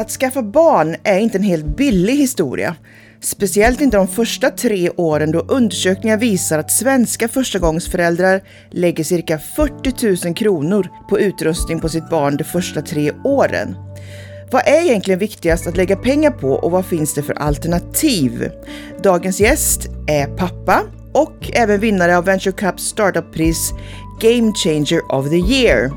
Att skaffa barn är inte en helt billig historia. Speciellt inte de första tre åren då undersökningar visar att svenska förstagångsföräldrar lägger cirka 40 000 kronor på utrustning på sitt barn de första tre åren. Vad är egentligen viktigast att lägga pengar på och vad finns det för alternativ? Dagens gäst är pappa och även vinnare av Venture Cups startuppris Game Changer of the Year.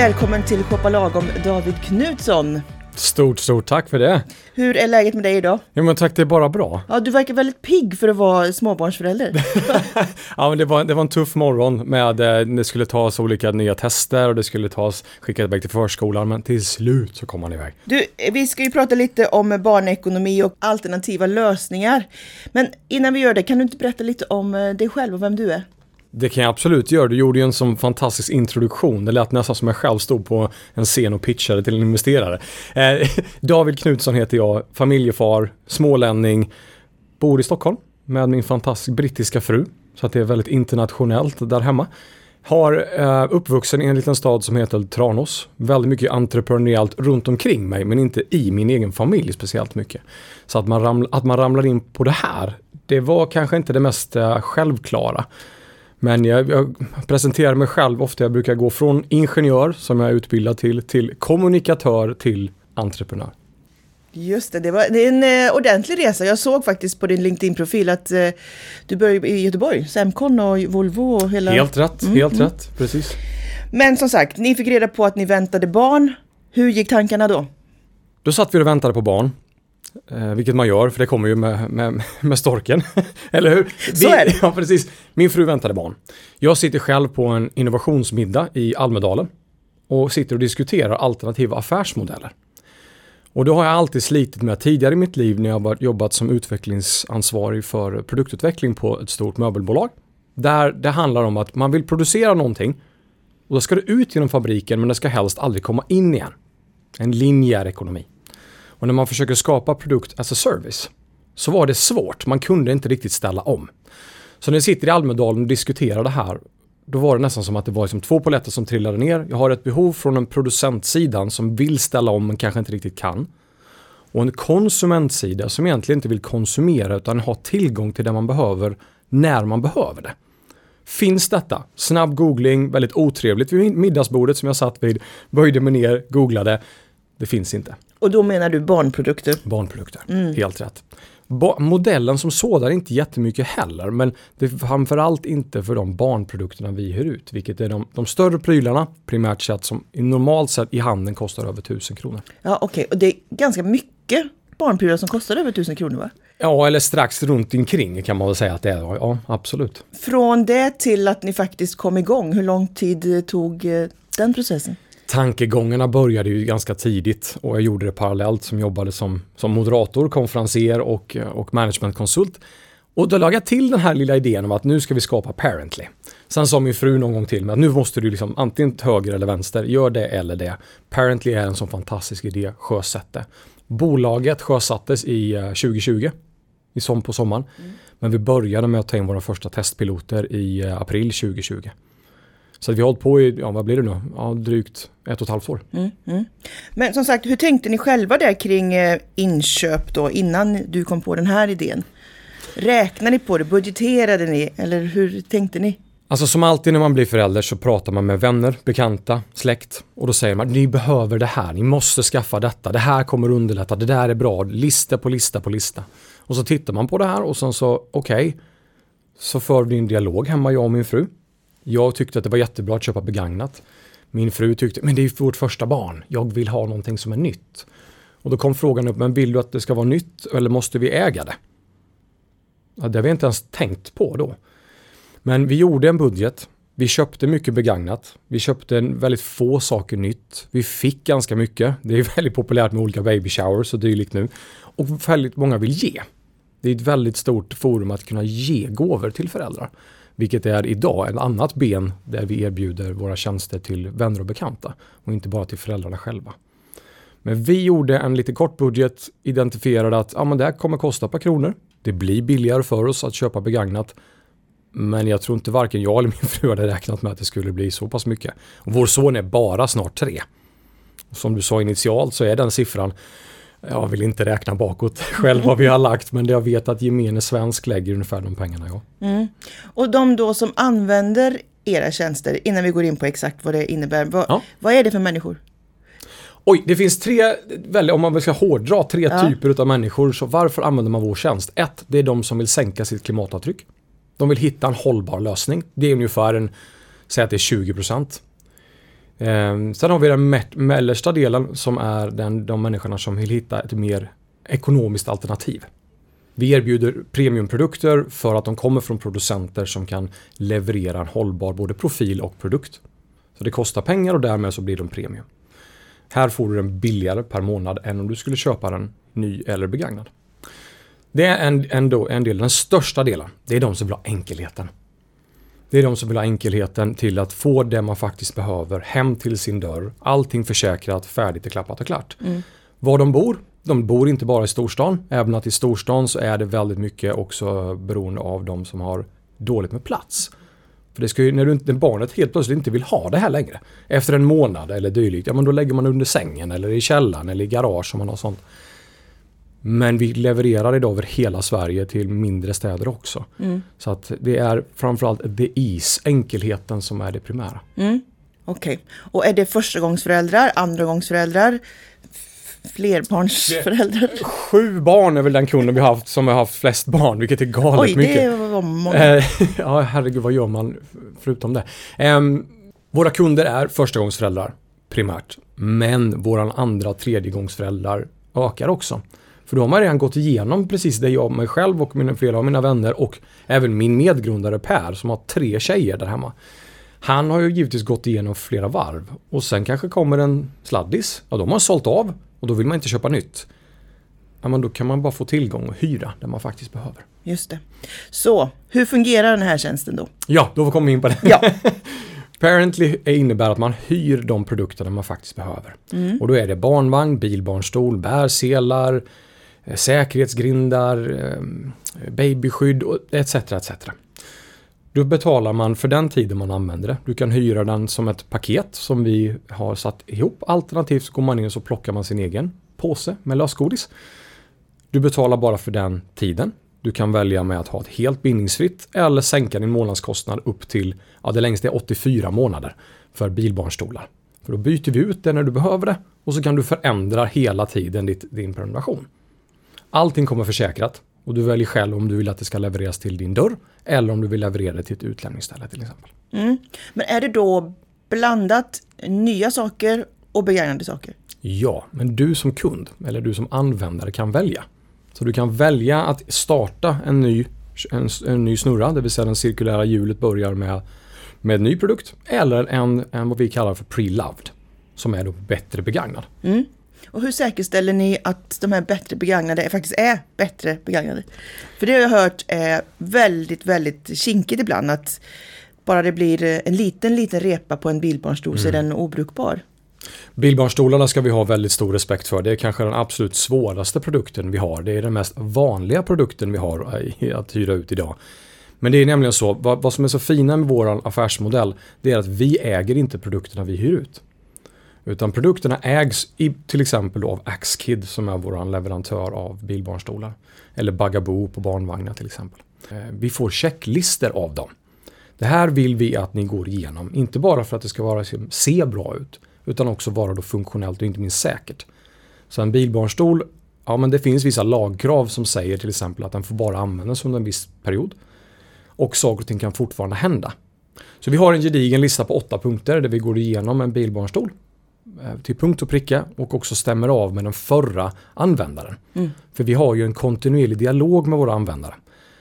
Välkommen till Shoppa Lagom David Knutsson. Stort, stort tack för det. Hur är läget med dig idag? Ja men tack, det är bara bra. Ja, du verkar väldigt pigg för att vara småbarnsförälder. ja men det var, det var en tuff morgon med, eh, det skulle tas olika nya tester och det skulle tas, skickas iväg till förskolan men till slut så kom man iväg. Du, vi ska ju prata lite om barnekonomi och alternativa lösningar. Men innan vi gör det, kan du inte berätta lite om eh, dig själv och vem du är? Det kan jag absolut göra. Du gjorde ju en sån fantastisk introduktion. Det lät nästan som jag själv stod på en scen och pitchade till en investerare. Eh, David Knutsson heter jag, familjefar, smålänning, bor i Stockholm med min fantastiska brittiska fru. Så att det är väldigt internationellt där hemma. Har eh, uppvuxen i en liten stad som heter Tranås. Väldigt mycket entreprenöriellt runt omkring mig men inte i min egen familj speciellt mycket. Så att man, raml att man ramlar in på det här, det var kanske inte det mest eh, självklara. Men jag, jag, presenterar mig själv ofta. Jag brukar gå från ingenjör som jag är utbildad till, till kommunikatör till entreprenör. Just det, det, var, det är en eh, ordentlig resa. Jag såg faktiskt på din LinkedIn-profil att eh, du började i Göteborg, Semcon och Volvo och hela... Helt rätt, mm, helt mm. rätt, precis. Men som sagt, ni fick reda på att ni väntade barn. Hur gick tankarna då? Då satt vi och väntade på barn. Eh, vilket man gör, för det kommer ju med, med, med storken. Eller hur? Så är det. Ja, precis. Min fru väntade barn. Jag sitter själv på en innovationsmiddag i Almedalen och sitter och diskuterar alternativa affärsmodeller. Och då har jag alltid slitit med tidigare i mitt liv när jag har jobbat som utvecklingsansvarig för produktutveckling på ett stort möbelbolag. Där det handlar om att man vill producera någonting och då ska det ut genom fabriken men det ska helst aldrig komma in igen. En linjär ekonomi. Och när man försöker skapa produkt as a service så var det svårt. Man kunde inte riktigt ställa om. Så när jag sitter i Almedalen och diskuterar det här då var det nästan som att det var liksom två poletter som trillade ner. Jag har ett behov från en producentsidan som vill ställa om men kanske inte riktigt kan. Och en konsumentsida som egentligen inte vill konsumera utan ha tillgång till det man behöver när man behöver det. Finns detta? Snabb googling, väldigt otrevligt vid middagsbordet som jag satt vid, böjde mig ner, googlade. Det finns inte. Och då menar du barnprodukter? Barnprodukter, mm. helt rätt. Ba modellen som sådan inte jättemycket heller, men det är framförallt inte för de barnprodukterna vi hyr ut, vilket är de, de större prylarna, primärt sett, som normalt sett i handeln kostar över 1000 kronor. Ja, okej, okay. och det är ganska mycket barnprylar som kostar över 1000 kronor va? Ja, eller strax runt omkring kan man väl säga att det är. Ja, absolut. Från det till att ni faktiskt kom igång, hur lång tid tog eh, den processen? Tankegångarna började ju ganska tidigt och jag gjorde det parallellt som jobbade som, som moderator, konferenser och, och managementkonsult. Och då lade jag till den här lilla idén om att nu ska vi skapa Parently. Sen sa min fru någon gång till mig att nu måste du liksom antingen höger eller vänster, gör det eller det. Parently är en sån fantastisk idé, sjösätt det. Bolaget sjösattes i 2020, eh, i som på sommaren. Mm. Men vi började med att ta in våra första testpiloter i eh, april 2020. Så vi har hållit på i, ja vad blir det nu, ja, drygt ett och ett halvt år. Mm, mm. Men som sagt, hur tänkte ni själva där kring eh, inköp då innan du kom på den här idén? Räknade ni på det? Budgeterade ni? Eller hur tänkte ni? Alltså som alltid när man blir förälder så pratar man med vänner, bekanta, släkt och då säger man ni behöver det här, ni måste skaffa detta, det här kommer underlätta, det där är bra, lista på lista på lista. Och så tittar man på det här och sen så okej, okay, så för vi en dialog hemma jag och min fru. Jag tyckte att det var jättebra att köpa begagnat. Min fru tyckte, men det är ju vårt första barn. Jag vill ha någonting som är nytt. Och då kom frågan upp, men vill du att det ska vara nytt eller måste vi äga det? Ja, det har vi inte ens tänkt på då. Men vi gjorde en budget. Vi köpte mycket begagnat. Vi köpte en väldigt få saker nytt. Vi fick ganska mycket. Det är väldigt populärt med olika baby showers och dylikt nu. Och väldigt många vill ge. Det är ett väldigt stort forum att kunna ge gåvor till föräldrar. Vilket är idag ett annat ben där vi erbjuder våra tjänster till vänner och bekanta och inte bara till föräldrarna själva. Men vi gjorde en lite kort budget, identifierade att ah, men det här kommer kosta ett par kronor. Det blir billigare för oss att köpa begagnat. Men jag tror inte varken jag eller min fru hade räknat med att det skulle bli så pass mycket. Och vår son är bara snart tre. Som du sa initialt så är den siffran, jag vill inte räkna bakåt själv vad vi har lagt, men jag vet att gemene svensk lägger ungefär de pengarna. Ja. Mm. Och de då som använder era tjänster, innan vi går in på exakt vad det innebär, vad, ja. vad är det för människor? Oj, det finns tre, om man ska hårdra, tre ja. typer av människor. Så varför använder man vår tjänst? Ett, det är de som vill sänka sitt klimatavtryck. De vill hitta en hållbar lösning. Det är ungefär en, säg att det är 20 procent. Eh, sen har vi den mellersta delen som är den, de människorna som vill hitta ett mer ekonomiskt alternativ. Vi erbjuder premiumprodukter för att de kommer från producenter som kan leverera en hållbar både profil och produkt. Så det kostar pengar och därmed så blir de premium. Här får du den billigare per månad än om du skulle köpa den ny eller begagnad. Det är en, ändå en del, den största delen, det är de som vill ha enkelheten. Det är de som vill ha enkelheten till att få det man faktiskt behöver hem till sin dörr. Allting försäkrat, färdigt och klappat och klart. Mm. Var de bor? De bor inte bara i storstan. Även att i storstan så är det väldigt mycket också beroende av de som har dåligt med plats. För det ska ju, när, du, när barnet helt plötsligt inte vill ha det här längre. Efter en månad eller dylikt, ja men då lägger man under sängen eller i källaren eller i garage om man har sånt. Men vi levererar idag över hela Sverige till mindre städer också. Mm. Så att det är framförallt the ease, enkelheten som är det primära. Mm. Okej, okay. och är det förstagångsföräldrar, andragångsföräldrar, flerbarnsföräldrar? Sju barn är väl den kunden vi har haft som har haft flest barn, vilket är galet Oj, mycket. det var många. Eh, ja, herregud, vad gör man förutom det? Um, våra kunder är förstagångsföräldrar primärt, men våran andra tredjegångsföräldrar ökar också. För då har man redan gått igenom precis det jag mig själv och mina, flera av mina vänner och även min medgrundare Per som har tre tjejer där hemma. Han har ju givetvis gått igenom flera varv och sen kanske kommer en sladdis. Ja, de har sålt av och då vill man inte köpa nytt. Ja, men då kan man bara få tillgång och hyra det man faktiskt behöver. Just det. Så, hur fungerar den här tjänsten då? Ja, då kommer vi in på det. Ja. Parently innebär att man hyr de produkterna man faktiskt behöver. Mm. Och då är det barnvagn, bilbarnstol, bärselar, Eh, säkerhetsgrindar, ehm, babyskydd etc. etc. Då betalar man för den tiden man använder det. Du kan hyra den som ett paket som vi har satt ihop. Alternativt så går man in och så plockar man sin egen påse med lösgodis. Du betalar bara för den tiden. Du kan välja med att ha ett helt bindningsfritt eller sänka din månadskostnad upp till, ja det längsta är 84 månader för bilbarnstolar. För då byter vi ut det när du behöver det och så kan du förändra hela tiden ditt, din prenumeration. Allting kommer försäkrat och du väljer själv om du vill att det ska levereras till din dörr eller om du vill leverera det till ett utlämningsställe till exempel. Mm. Men är det då blandat nya saker och begagnade saker? Ja, men du som kund eller du som användare kan välja. Så du kan välja att starta en ny, en, en ny snurra, det vill säga den cirkulära hjulet börjar med, med en ny produkt eller en, en vad vi kallar för pre-loved som är då bättre begagnad. Mm. Och hur säkerställer ni att de här bättre begagnade faktiskt är bättre begagnade? För det har jag hört är väldigt, väldigt kinkigt ibland att bara det blir en liten, liten repa på en bilbarnstol mm. så är mm. den obrukbar. Bilbarnstolarna ska vi ha väldigt stor respekt för. Det är kanske den absolut svåraste produkten vi har. Det är den mest vanliga produkten vi har att hyra ut idag. Men det är nämligen så, vad, vad som är så fina med vår affärsmodell, det är att vi äger inte produkterna vi hyr ut. Utan produkterna ägs i, till exempel av Axkid som är vår leverantör av bilbarnstolar. Eller Bagaboo på barnvagnar till exempel. Eh, vi får checklister av dem. Det här vill vi att ni går igenom, inte bara för att det ska vara, se bra ut, utan också vara då funktionellt och inte minst säkert. Så en bilbarnstol, ja men det finns vissa lagkrav som säger till exempel att den får bara användas under en viss period. Och saker och ting kan fortfarande hända. Så vi har en gedigen lista på åtta punkter där vi går igenom en bilbarnstol till punkt och pricka och också stämmer av med den förra användaren. Mm. För vi har ju en kontinuerlig dialog med våra användare.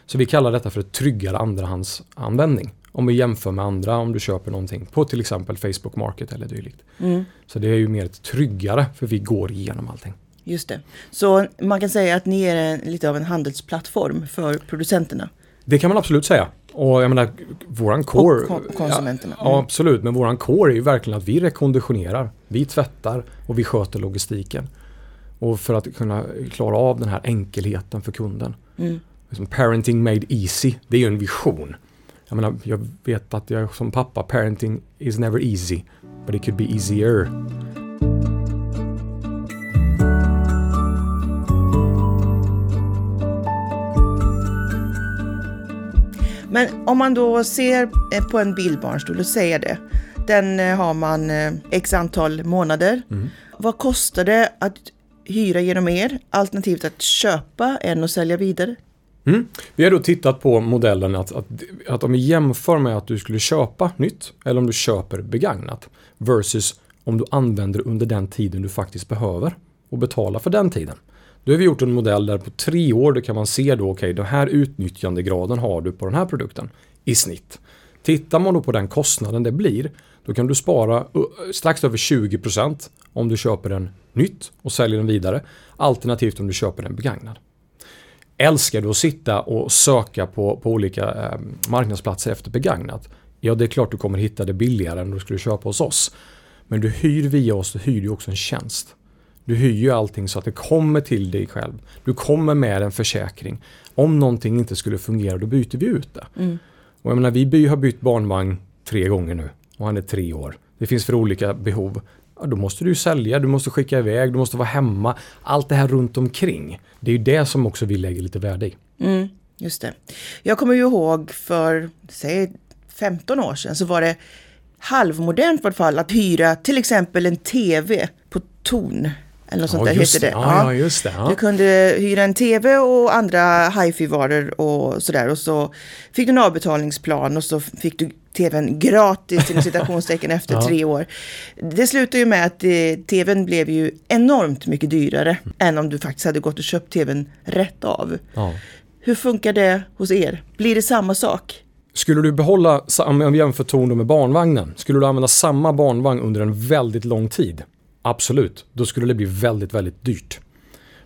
Så vi kallar detta för ett tryggare andrahandsanvändning. Om vi jämför med andra om du köper någonting på till exempel Facebook Market eller dylikt. Mm. Så det är ju mer ett tryggare för vi går igenom allting. Just det. Så man kan säga att ni är en, lite av en handelsplattform för producenterna? Det kan man absolut säga. Och jag menar, våran core... Kon- konsumenterna. Ja, ja, absolut. Men våran core är ju verkligen att vi rekonditionerar, vi tvättar och vi sköter logistiken. Och för att kunna klara av den här enkelheten för kunden. Mm. Liksom parenting made easy, det är ju en vision. Jag menar, jag vet att jag som pappa, parenting is never easy. But it could be easier. Men om man då ser eh, på en bilbarnstol och säger det. Den eh, har man eh, x antal månader. Mm. Vad kostar det att hyra genom er alternativt att köpa en och sälja vidare? Mm. Vi har då tittat på modellen att, att, att om vi jämför med att du skulle köpa nytt eller om du köper begagnat versus om du använder under den tiden du faktiskt behöver och betala för den tiden. Då har vi gjort en modell där på tre år då kan man se då okej, okay, den här utnyttjandegraden har du på den här produkten i snitt. Tittar man då på den kostnaden det blir, då kan du spara strax över 20% om du köper den nytt och säljer den vidare, alternativt om du köper den begagnad. Älskar du att sitta och söka på, på olika eh, marknadsplatser efter begagnat? Ja, det är klart du kommer hitta det billigare än du skulle köpa hos oss. Men du hyr via oss, du hyr ju också en tjänst. Du hyr ju allting så att det kommer till dig själv. Du kommer med en försäkring. Om någonting inte skulle fungera, då byter vi ut det. Mm. Och jag menar, vi har bytt barnvagn tre gånger nu och han är tre år. Det finns för olika behov. Ja, då måste du sälja, du måste skicka iväg, du måste vara hemma. Allt det här runt omkring. Det är ju det som också vi lägger lite värde i. Mm, just det. Jag kommer ju ihåg för, säg 15 år sedan så var det halvmodernt i alla fall att hyra till exempel en TV på ton. Eller något sånt ja, där heter det. Ja, ja, det. Ja. Du kunde hyra en TV och andra hifi-varor och sådär. Och så fick du en avbetalningsplan och så fick du TVn gratis inom citationstecken efter tre år. Det slutade ju med att eh, TVn blev ju enormt mycket dyrare än om du faktiskt hade gått och köpt TVn rätt av. Hur funkar det hos er? Blir det samma sak? Skulle du behålla, om vi jämför ton med barnvagnen, skulle du använda samma barnvagn under en väldigt lång tid? Absolut, då skulle det bli väldigt, väldigt dyrt.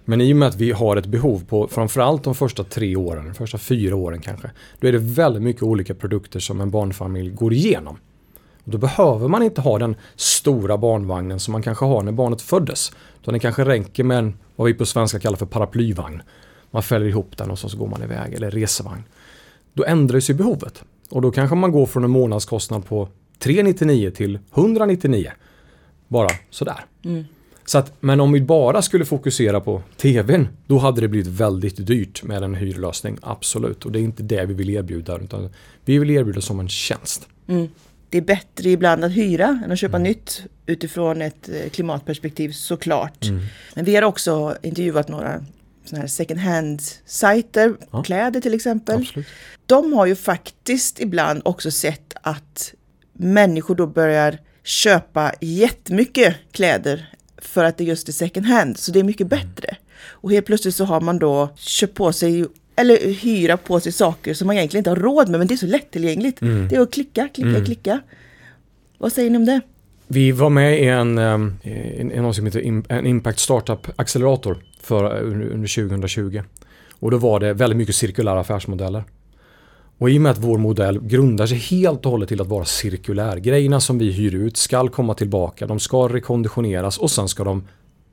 Men i och med att vi har ett behov på framförallt de första tre åren, de första fyra åren kanske, då är det väldigt mycket olika produkter som en barnfamilj går igenom. Och då behöver man inte ha den stora barnvagnen som man kanske har när barnet föddes. Utan det kanske räcker med en, vad vi på svenska kallar för paraplyvagn. Man fäller ihop den och så går man iväg, eller resevagn. Då ändras ju behovet. Och då kanske man går från en månadskostnad på 399 till 199. Bara sådär. Mm. Så att, men om vi bara skulle fokusera på tvn, då hade det blivit väldigt dyrt med en hyrlösning. Absolut. Och det är inte det vi vill erbjuda. Utan vi vill erbjuda som en tjänst. Mm. Det är bättre ibland att hyra än att köpa Mm. nytt utifrån ett eh, klimatperspektiv såklart. Mm. Men vi har också intervjuat några såna här second hand-sajter, Ja. kläder till exempel. Absolut. De har ju faktiskt ibland också sett att människor då börjar köpa jättemycket kläder för att det just är second hand, så det är mycket bättre. Och helt plötsligt så har man då köpt på sig eller hyra på sig saker som man egentligen inte har råd med, men det är så lättillgängligt. Mm. Det är att klicka, klicka, klicka. Vad säger ni om det? Vi var med i en, en, en, något som heter Im- en Impact Startup Accelerator för, under, under 2020. Och då var det väldigt mycket cirkulära affärsmodeller. Och i och med att vår modell grundar sig helt och hållet till att vara cirkulär. Grejerna som vi hyr ut ska komma tillbaka, de ska rekonditioneras och sen ska de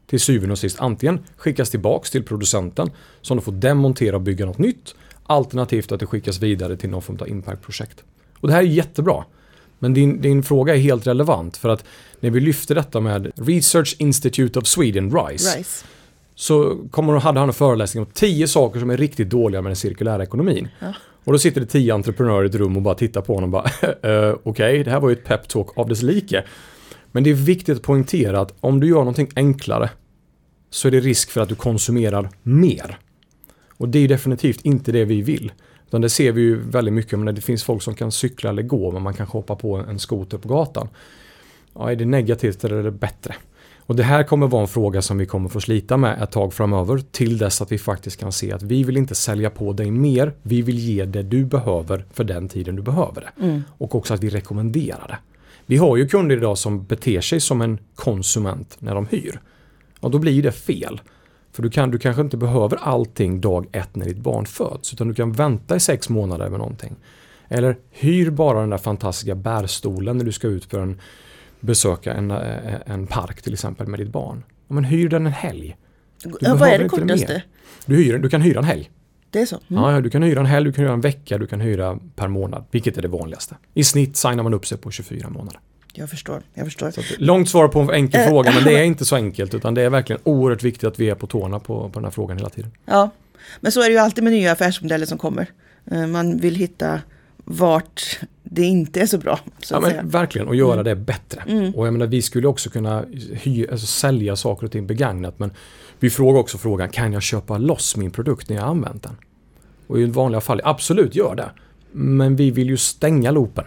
till syvende och sist antingen skickas tillbaks till producenten som de får demontera och bygga något nytt. Alternativt att det skickas vidare till någon form av impact-projekt. Och det här är jättebra. Men din, din fråga är helt relevant för att när vi lyfte detta med Research Institute of Sweden, RISE, Rice. så kommer, hade han en föreläsning om tio saker som är riktigt dåliga med den cirkulära ekonomin. Ja. Och då sitter det tio entreprenörer i ett rum och bara tittar på honom och bara eh, okej, det här var ju ett peptalk av dess like. Men det är viktigt att poängtera att om du gör någonting enklare så är det risk för att du konsumerar mer. Och det är definitivt inte det vi vill. Utan det ser vi ju väldigt mycket, men det finns folk som kan cykla eller gå, men man kanske hoppa på en skoter på gatan. Ja, är det negativt eller är det bättre? Och det här kommer vara en fråga som vi kommer få slita med ett tag framöver till dess att vi faktiskt kan se att vi vill inte sälja på dig mer. Vi vill ge det du behöver för den tiden du behöver det. Mm. Och också att vi rekommenderar det. Vi har ju kunder idag som beter sig som en konsument när de hyr. Och då blir det fel. För du, kan, du kanske inte behöver allting dag ett när ditt barn föds. Utan du kan vänta i sex månader med någonting. Eller hyr bara den där fantastiska bärstolen när du ska ut för en besöka en, en park till exempel med ditt barn. men hyr den en helg. ja, vad är det kortaste? Du, hyr, du kan hyra en helg. Det är så? Mm. Ja, du kan hyra en helg, du kan hyra en vecka, du kan hyra per månad. Vilket är det vanligaste. I snitt signar man upp sig på 24 månader. Jag förstår, jag förstår. Så långt svar på en enkel fråga, men det är inte så enkelt. Utan det är verkligen oerhört viktigt att vi är på tårna på, på den här frågan hela tiden. Ja, men så är det ju alltid med nya affärsmodeller som kommer. Eh, man vill hitta vart det inte är så bra. Så ja, men verkligen, och göra mm. det bättre. Mm. Och jag menar, vi skulle också kunna hy, alltså, sälja saker och ting begagnat, men vi frågar också frågan, kan jag köpa loss min produkt när jag har använt den? Och i vanliga fall, absolut gör det. Men vi vill ju stänga loopen.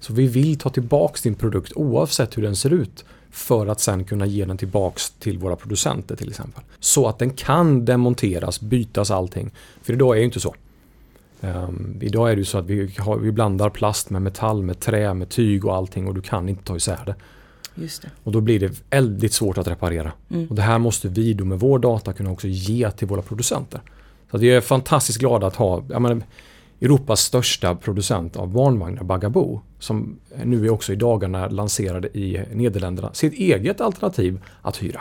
Så vi vill ta tillbaks din produkt oavsett hur den ser ut för att sen kunna ge den tillbaks till våra producenter till exempel. Så att den kan demonteras, bytas allting. För idag är det ju inte så. Um, idag är det ju så att vi, har, vi blandar plast med metall, med trä, med tyg och allting och du kan inte ta isär det. Just det. Och då blir det väldigt svårt att reparera. Mm. Och det här måste vi då med vår data kunna också ge till våra producenter. Så vi är fantastiskt glada att ha menar, Europas största producent av barnvagnar, Bagabo, som nu är också i dagarna lanserade i Nederländerna, sitt eget alternativ att hyra.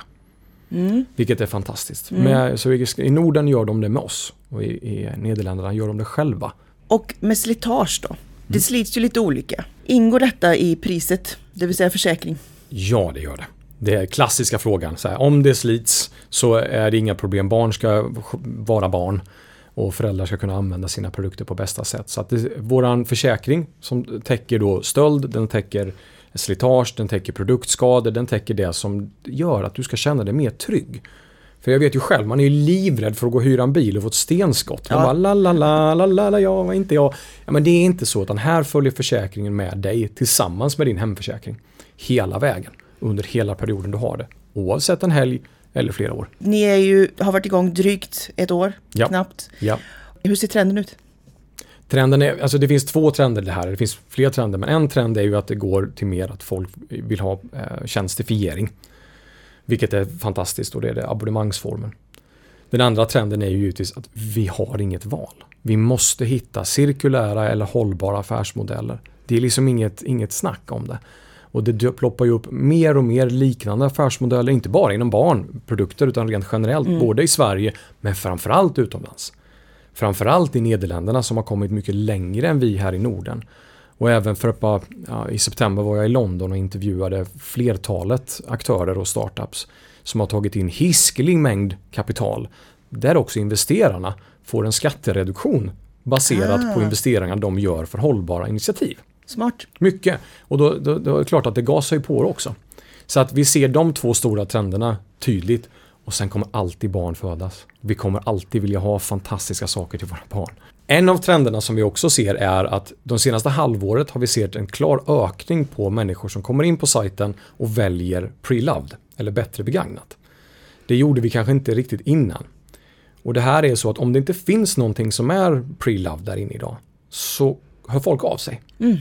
Mm. Vilket är fantastiskt. Mm. Med, så I Norden gör de det med oss och i, i Nederländerna gör de det själva. Och med slitage då? Det mm. slits ju lite olika. Ingår detta i priset, det vill säga försäkring? Ja, det gör det. Det är klassiska frågan. Här, om det slits så är det inga problem. Barn ska vara barn och föräldrar ska kunna använda sina produkter på bästa sätt. Så att det, våran försäkring som täcker då stöld, den täcker slitage, den täcker produktskador, den täcker det som gör att du ska känna dig mer trygg. För jag vet ju själv, man är ju livrädd för att gå och hyra en bil och få ett stenskott. Man ja. bara la la la la la la ja, var inte jag. Ja, men det är inte så utan här följer försäkringen med dig tillsammans med din hemförsäkring. Hela vägen, under hela perioden du har det. Oavsett en helg eller flera år. Ni är ju, har varit igång drygt ett år, ja. knappt. Ja. Hur ser trenden ut? Trenden är, alltså det finns två trender det här, det finns fler trender, men en trend är ju att det går till mer att folk vill ha eh, tjänstifiering. Vilket är fantastiskt och det är det abonnemangsformen. Den andra trenden är ju givetvis att vi har inget val. Vi måste hitta cirkulära eller hållbara affärsmodeller. Det är liksom inget, inget snack om det. Och det ploppar ju upp mer och mer liknande affärsmodeller, inte bara inom barnprodukter utan rent generellt, mm. både i Sverige men framförallt utomlands. Framförallt i Nederländerna som har kommit mycket längre än vi här i Norden. Och även för att bara, ja, i september var jag i London och intervjuade flertalet aktörer och startups som har tagit in hiskelig mängd kapital. Där också investerarna får en skattereduktion baserat ah. på investeringar de gör för hållbara initiativ. Smart. Mycket. Och då, då, då är det klart att det gasar ju på också. Så att vi ser de två stora trenderna tydligt. Och sen kommer alltid barn födas. Vi kommer alltid vilja ha fantastiska saker till våra barn. En av trenderna som vi också ser är att de senaste halvåret har vi sett en klar ökning på människor som kommer in på sajten och väljer pre-loved eller bättre begagnat. Det gjorde vi kanske inte riktigt innan. Och det här är så att om det inte finns någonting som är pre-loved där inne idag så hör folk av sig. Mm.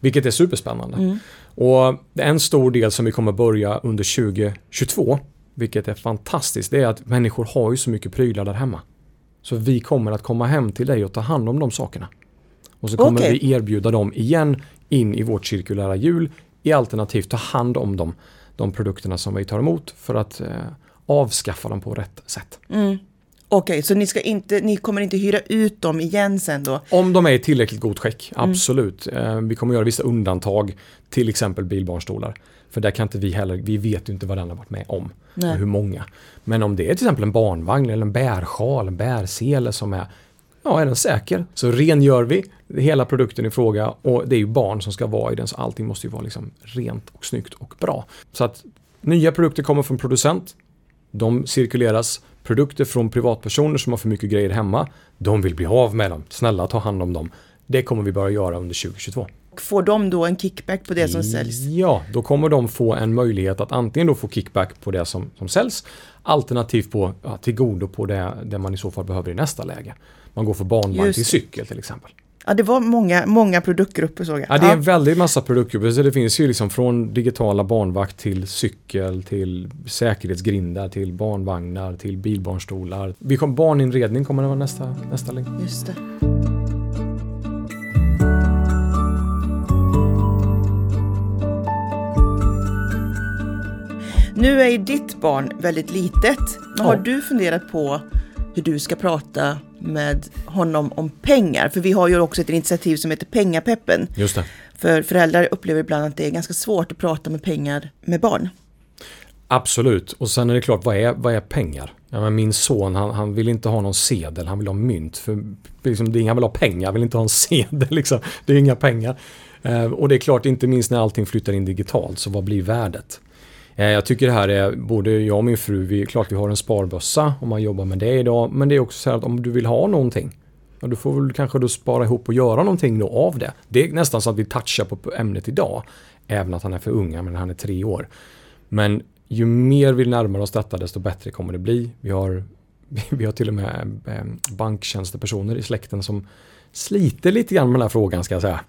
Vilket är superspännande. Mm. Och en stor del som vi kommer börja under 2022, vilket är fantastiskt, det är att människor har ju så mycket prylar där hemma. Så vi kommer att komma hem till dig och ta hand om de sakerna. Och så kommer okay. vi erbjuda dem igen in i vårt cirkulära hjul i alternativt ta hand om dem, de produkterna som vi tar emot för att eh, avskaffa dem på rätt sätt. Mm. Okej, så ni, ska inte, ni kommer inte hyra ut dem igen sen då? Om de är i tillräckligt god skick, mm. absolut. Mm. Vi kommer göra vissa undantag, till exempel bilbarnstolar. För där kan inte vi heller, vi vet ju inte vad den har varit med om. Nej. Och hur många. Men om det är till exempel en barnvagn eller en bärsjal, en bärsele som är Ja, är den säker så rengör vi hela produkten i fråga och det är ju barn som ska vara i den så allting måste ju vara liksom rent och snyggt och bra. Så att nya produkter kommer från producent. De cirkuleras Produkter från privatpersoner som har för mycket grejer hemma, de vill bli av med dem. Snälla ta hand om dem. Det kommer vi börja göra under 2022. Får de då en kickback på det som säljs? Ja, då kommer de få en möjlighet att antingen då få kickback på det som, som säljs alternativt på, ja, till godo på det, det man i så fall behöver i nästa läge. Man går för barnvagn till cykel till exempel. Ja, det var många, många produktgrupper såg jag. Ja, det är en väldigt massa produktgrupper. Så det finns ju liksom från digitala barnvakt till cykel, till säkerhetsgrindar, till barnvagnar, till bilbarnstolar. Vi kom, barninredning kommer det vara nästa, nästa länk. Just det. Nu är ju ditt barn väldigt litet. Ja. Har du funderat på hur du ska prata med honom om pengar? För vi har ju också ett initiativ som heter Pengapeppen. Just det. För föräldrar upplever ibland att det är ganska svårt att prata med pengar med barn. Absolut. Och sen är det klart, vad är, vad är pengar? Ja, min son han, han vill inte ha någon sedel, han vill ha mynt. För liksom, det är, han vill ha pengar, han vill inte ha en sedel. Liksom. Det är inga pengar. Eh, och det är klart, inte minst när allting flyttar in digitalt, så vad blir värdet? Eh, jag tycker det här är, både jag och min fru, vi, klart vi har en sparbössa om man jobbar med det idag. Men det är också så här att om du vill ha någonting, ja, du får väl kanske då spara ihop och göra någonting då av det. Det är nästan så att vi touchar på ämnet idag. Även att han är för unga, men han är tre år. Men ju mer vi närmar oss detta desto bättre kommer det bli. Vi har, vi har till och med eh, banktjänstepersoner i släkten som sliter lite grann med den här frågan ska jag säga.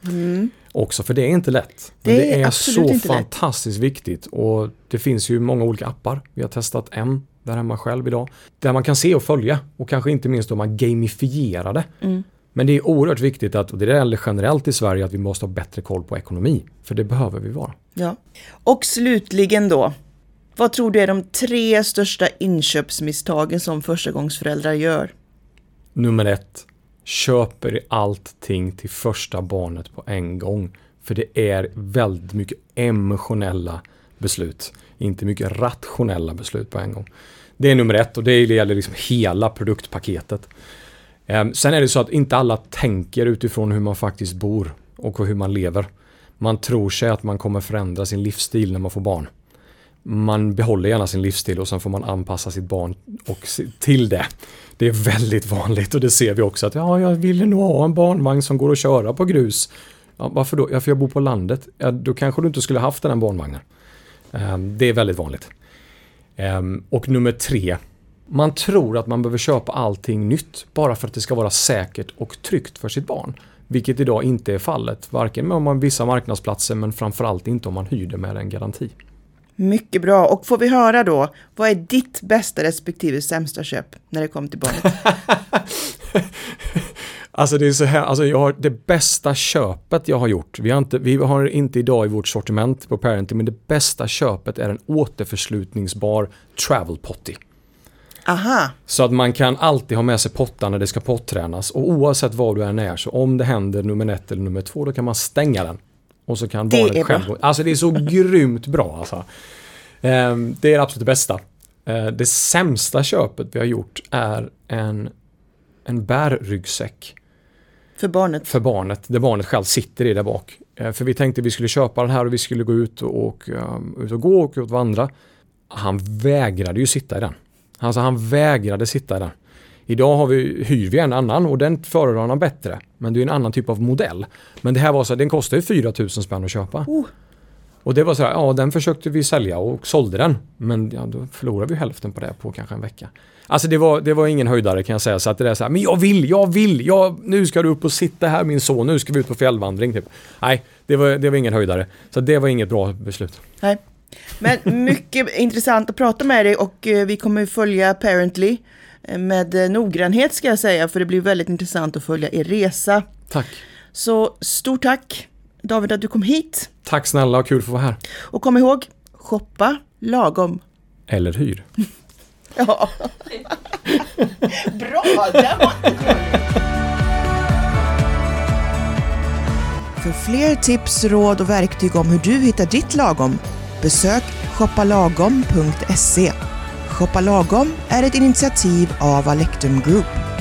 Också för det är inte lätt. Det det är är så lätt. fantastiskt viktigt och det finns ju många olika appar. Vi har testat en där hemma själv idag. Där man kan se och följa och kanske inte minst om man gamifierar det. Mm. Men det är oerhört viktigt att, och det gäller generellt i Sverige, att vi måste ha bättre koll på ekonomi. För det behöver vi vara. Ja. Och slutligen då. Vad tror du är de tre största inköpsmisstagen som förstagångsföräldrar gör? Nummer ett, köper allting till första barnet på en gång. För det är väldigt mycket emotionella beslut. Inte mycket rationella beslut på en gång. Det är nummer ett och det gäller liksom hela produktpaketet. Ehm, sen är det så att inte alla tänker utifrån hur man faktiskt bor och hur man lever. Man tror sig att man kommer förändra sin livsstil när man får barn. Man behåller gärna sin livsstil och sen får man anpassa sitt barn och se- till det. Det är väldigt vanligt och det ser vi också att ja, jag ville nog ha en barnvagn som går att köra på grus. Ja, varför då? Ja, för jag bor på landet. Ja, då kanske du inte skulle haft den här barnvagnen. Ehm, det är väldigt vanligt. Ehm, och nummer tre. Man tror att man behöver köpa allting nytt bara för att det ska vara säkert och tryggt för sitt barn. Vilket idag inte är fallet. Varken med om man vissa marknadsplatser men framförallt inte om man hyr det med en garanti. Mycket bra. Och får vi höra då, vad är ditt bästa respektive sämsta köp när det kommer till barnet? Alltså det är så här, alltså jag har det bästa köpet jag har gjort. Vi har inte, vi har inte idag i vårt sortiment på Parenting, men det bästa köpet är en återförslutningsbar travel potty. Aha, Så att man kan alltid ha med sig pottar när det ska pottränas och oavsett var du än är så om det händer nummer ett eller nummer två då kan man stänga den. Och så kan Det barnet bra. själv gå. Alltså det är så grymt bra alltså. Ehm, Det är det absolut bästa. Eh, Det sämsta köpet vi har gjort är en, en bärryggsäck för barnet. för barnet, där barnet själv sitter i där bak. Eh, För vi tänkte vi skulle köpa den här och vi skulle gå ut och, och, um, ut och gå och ut och vandra. Han vägrade ju sitta i den. Alltså han vägrade sitta i den. Idag har vi, hyr vi en annan och den föredrar han bättre. Men det är en annan typ av modell. Men det här var så att den kostar ju 4000 spänn att köpa. Oh. Och det var så här, ja den försökte vi sälja och sålde den. Men ja, då förlorade vi hälften på det på kanske en vecka. Alltså det var, det var ingen höjdare kan jag säga. Så att det är så här, men jag vill, jag vill, jag, nu ska du upp och sitta här min son, nu ska vi ut på fjällvandring. Typ. Nej, det var, det var ingen höjdare. Så det var inget bra beslut. Nej. Men mycket intressant att prata med dig och eh, vi kommer följa Parently eh, med eh, noggrannhet ska jag säga, för det blir väldigt intressant att följa er resa. Tack. Så stort tack David att du kom hit. Tack snälla och kul att få vara här. Och kom ihåg, shoppa lagom. Eller hyr. Ja. Bra, det var För fler tips, råd och verktyg om hur du hittar ditt lagom, besök shoppalagom.se. Shoppa Lagom är ett initiativ av Alektum Group.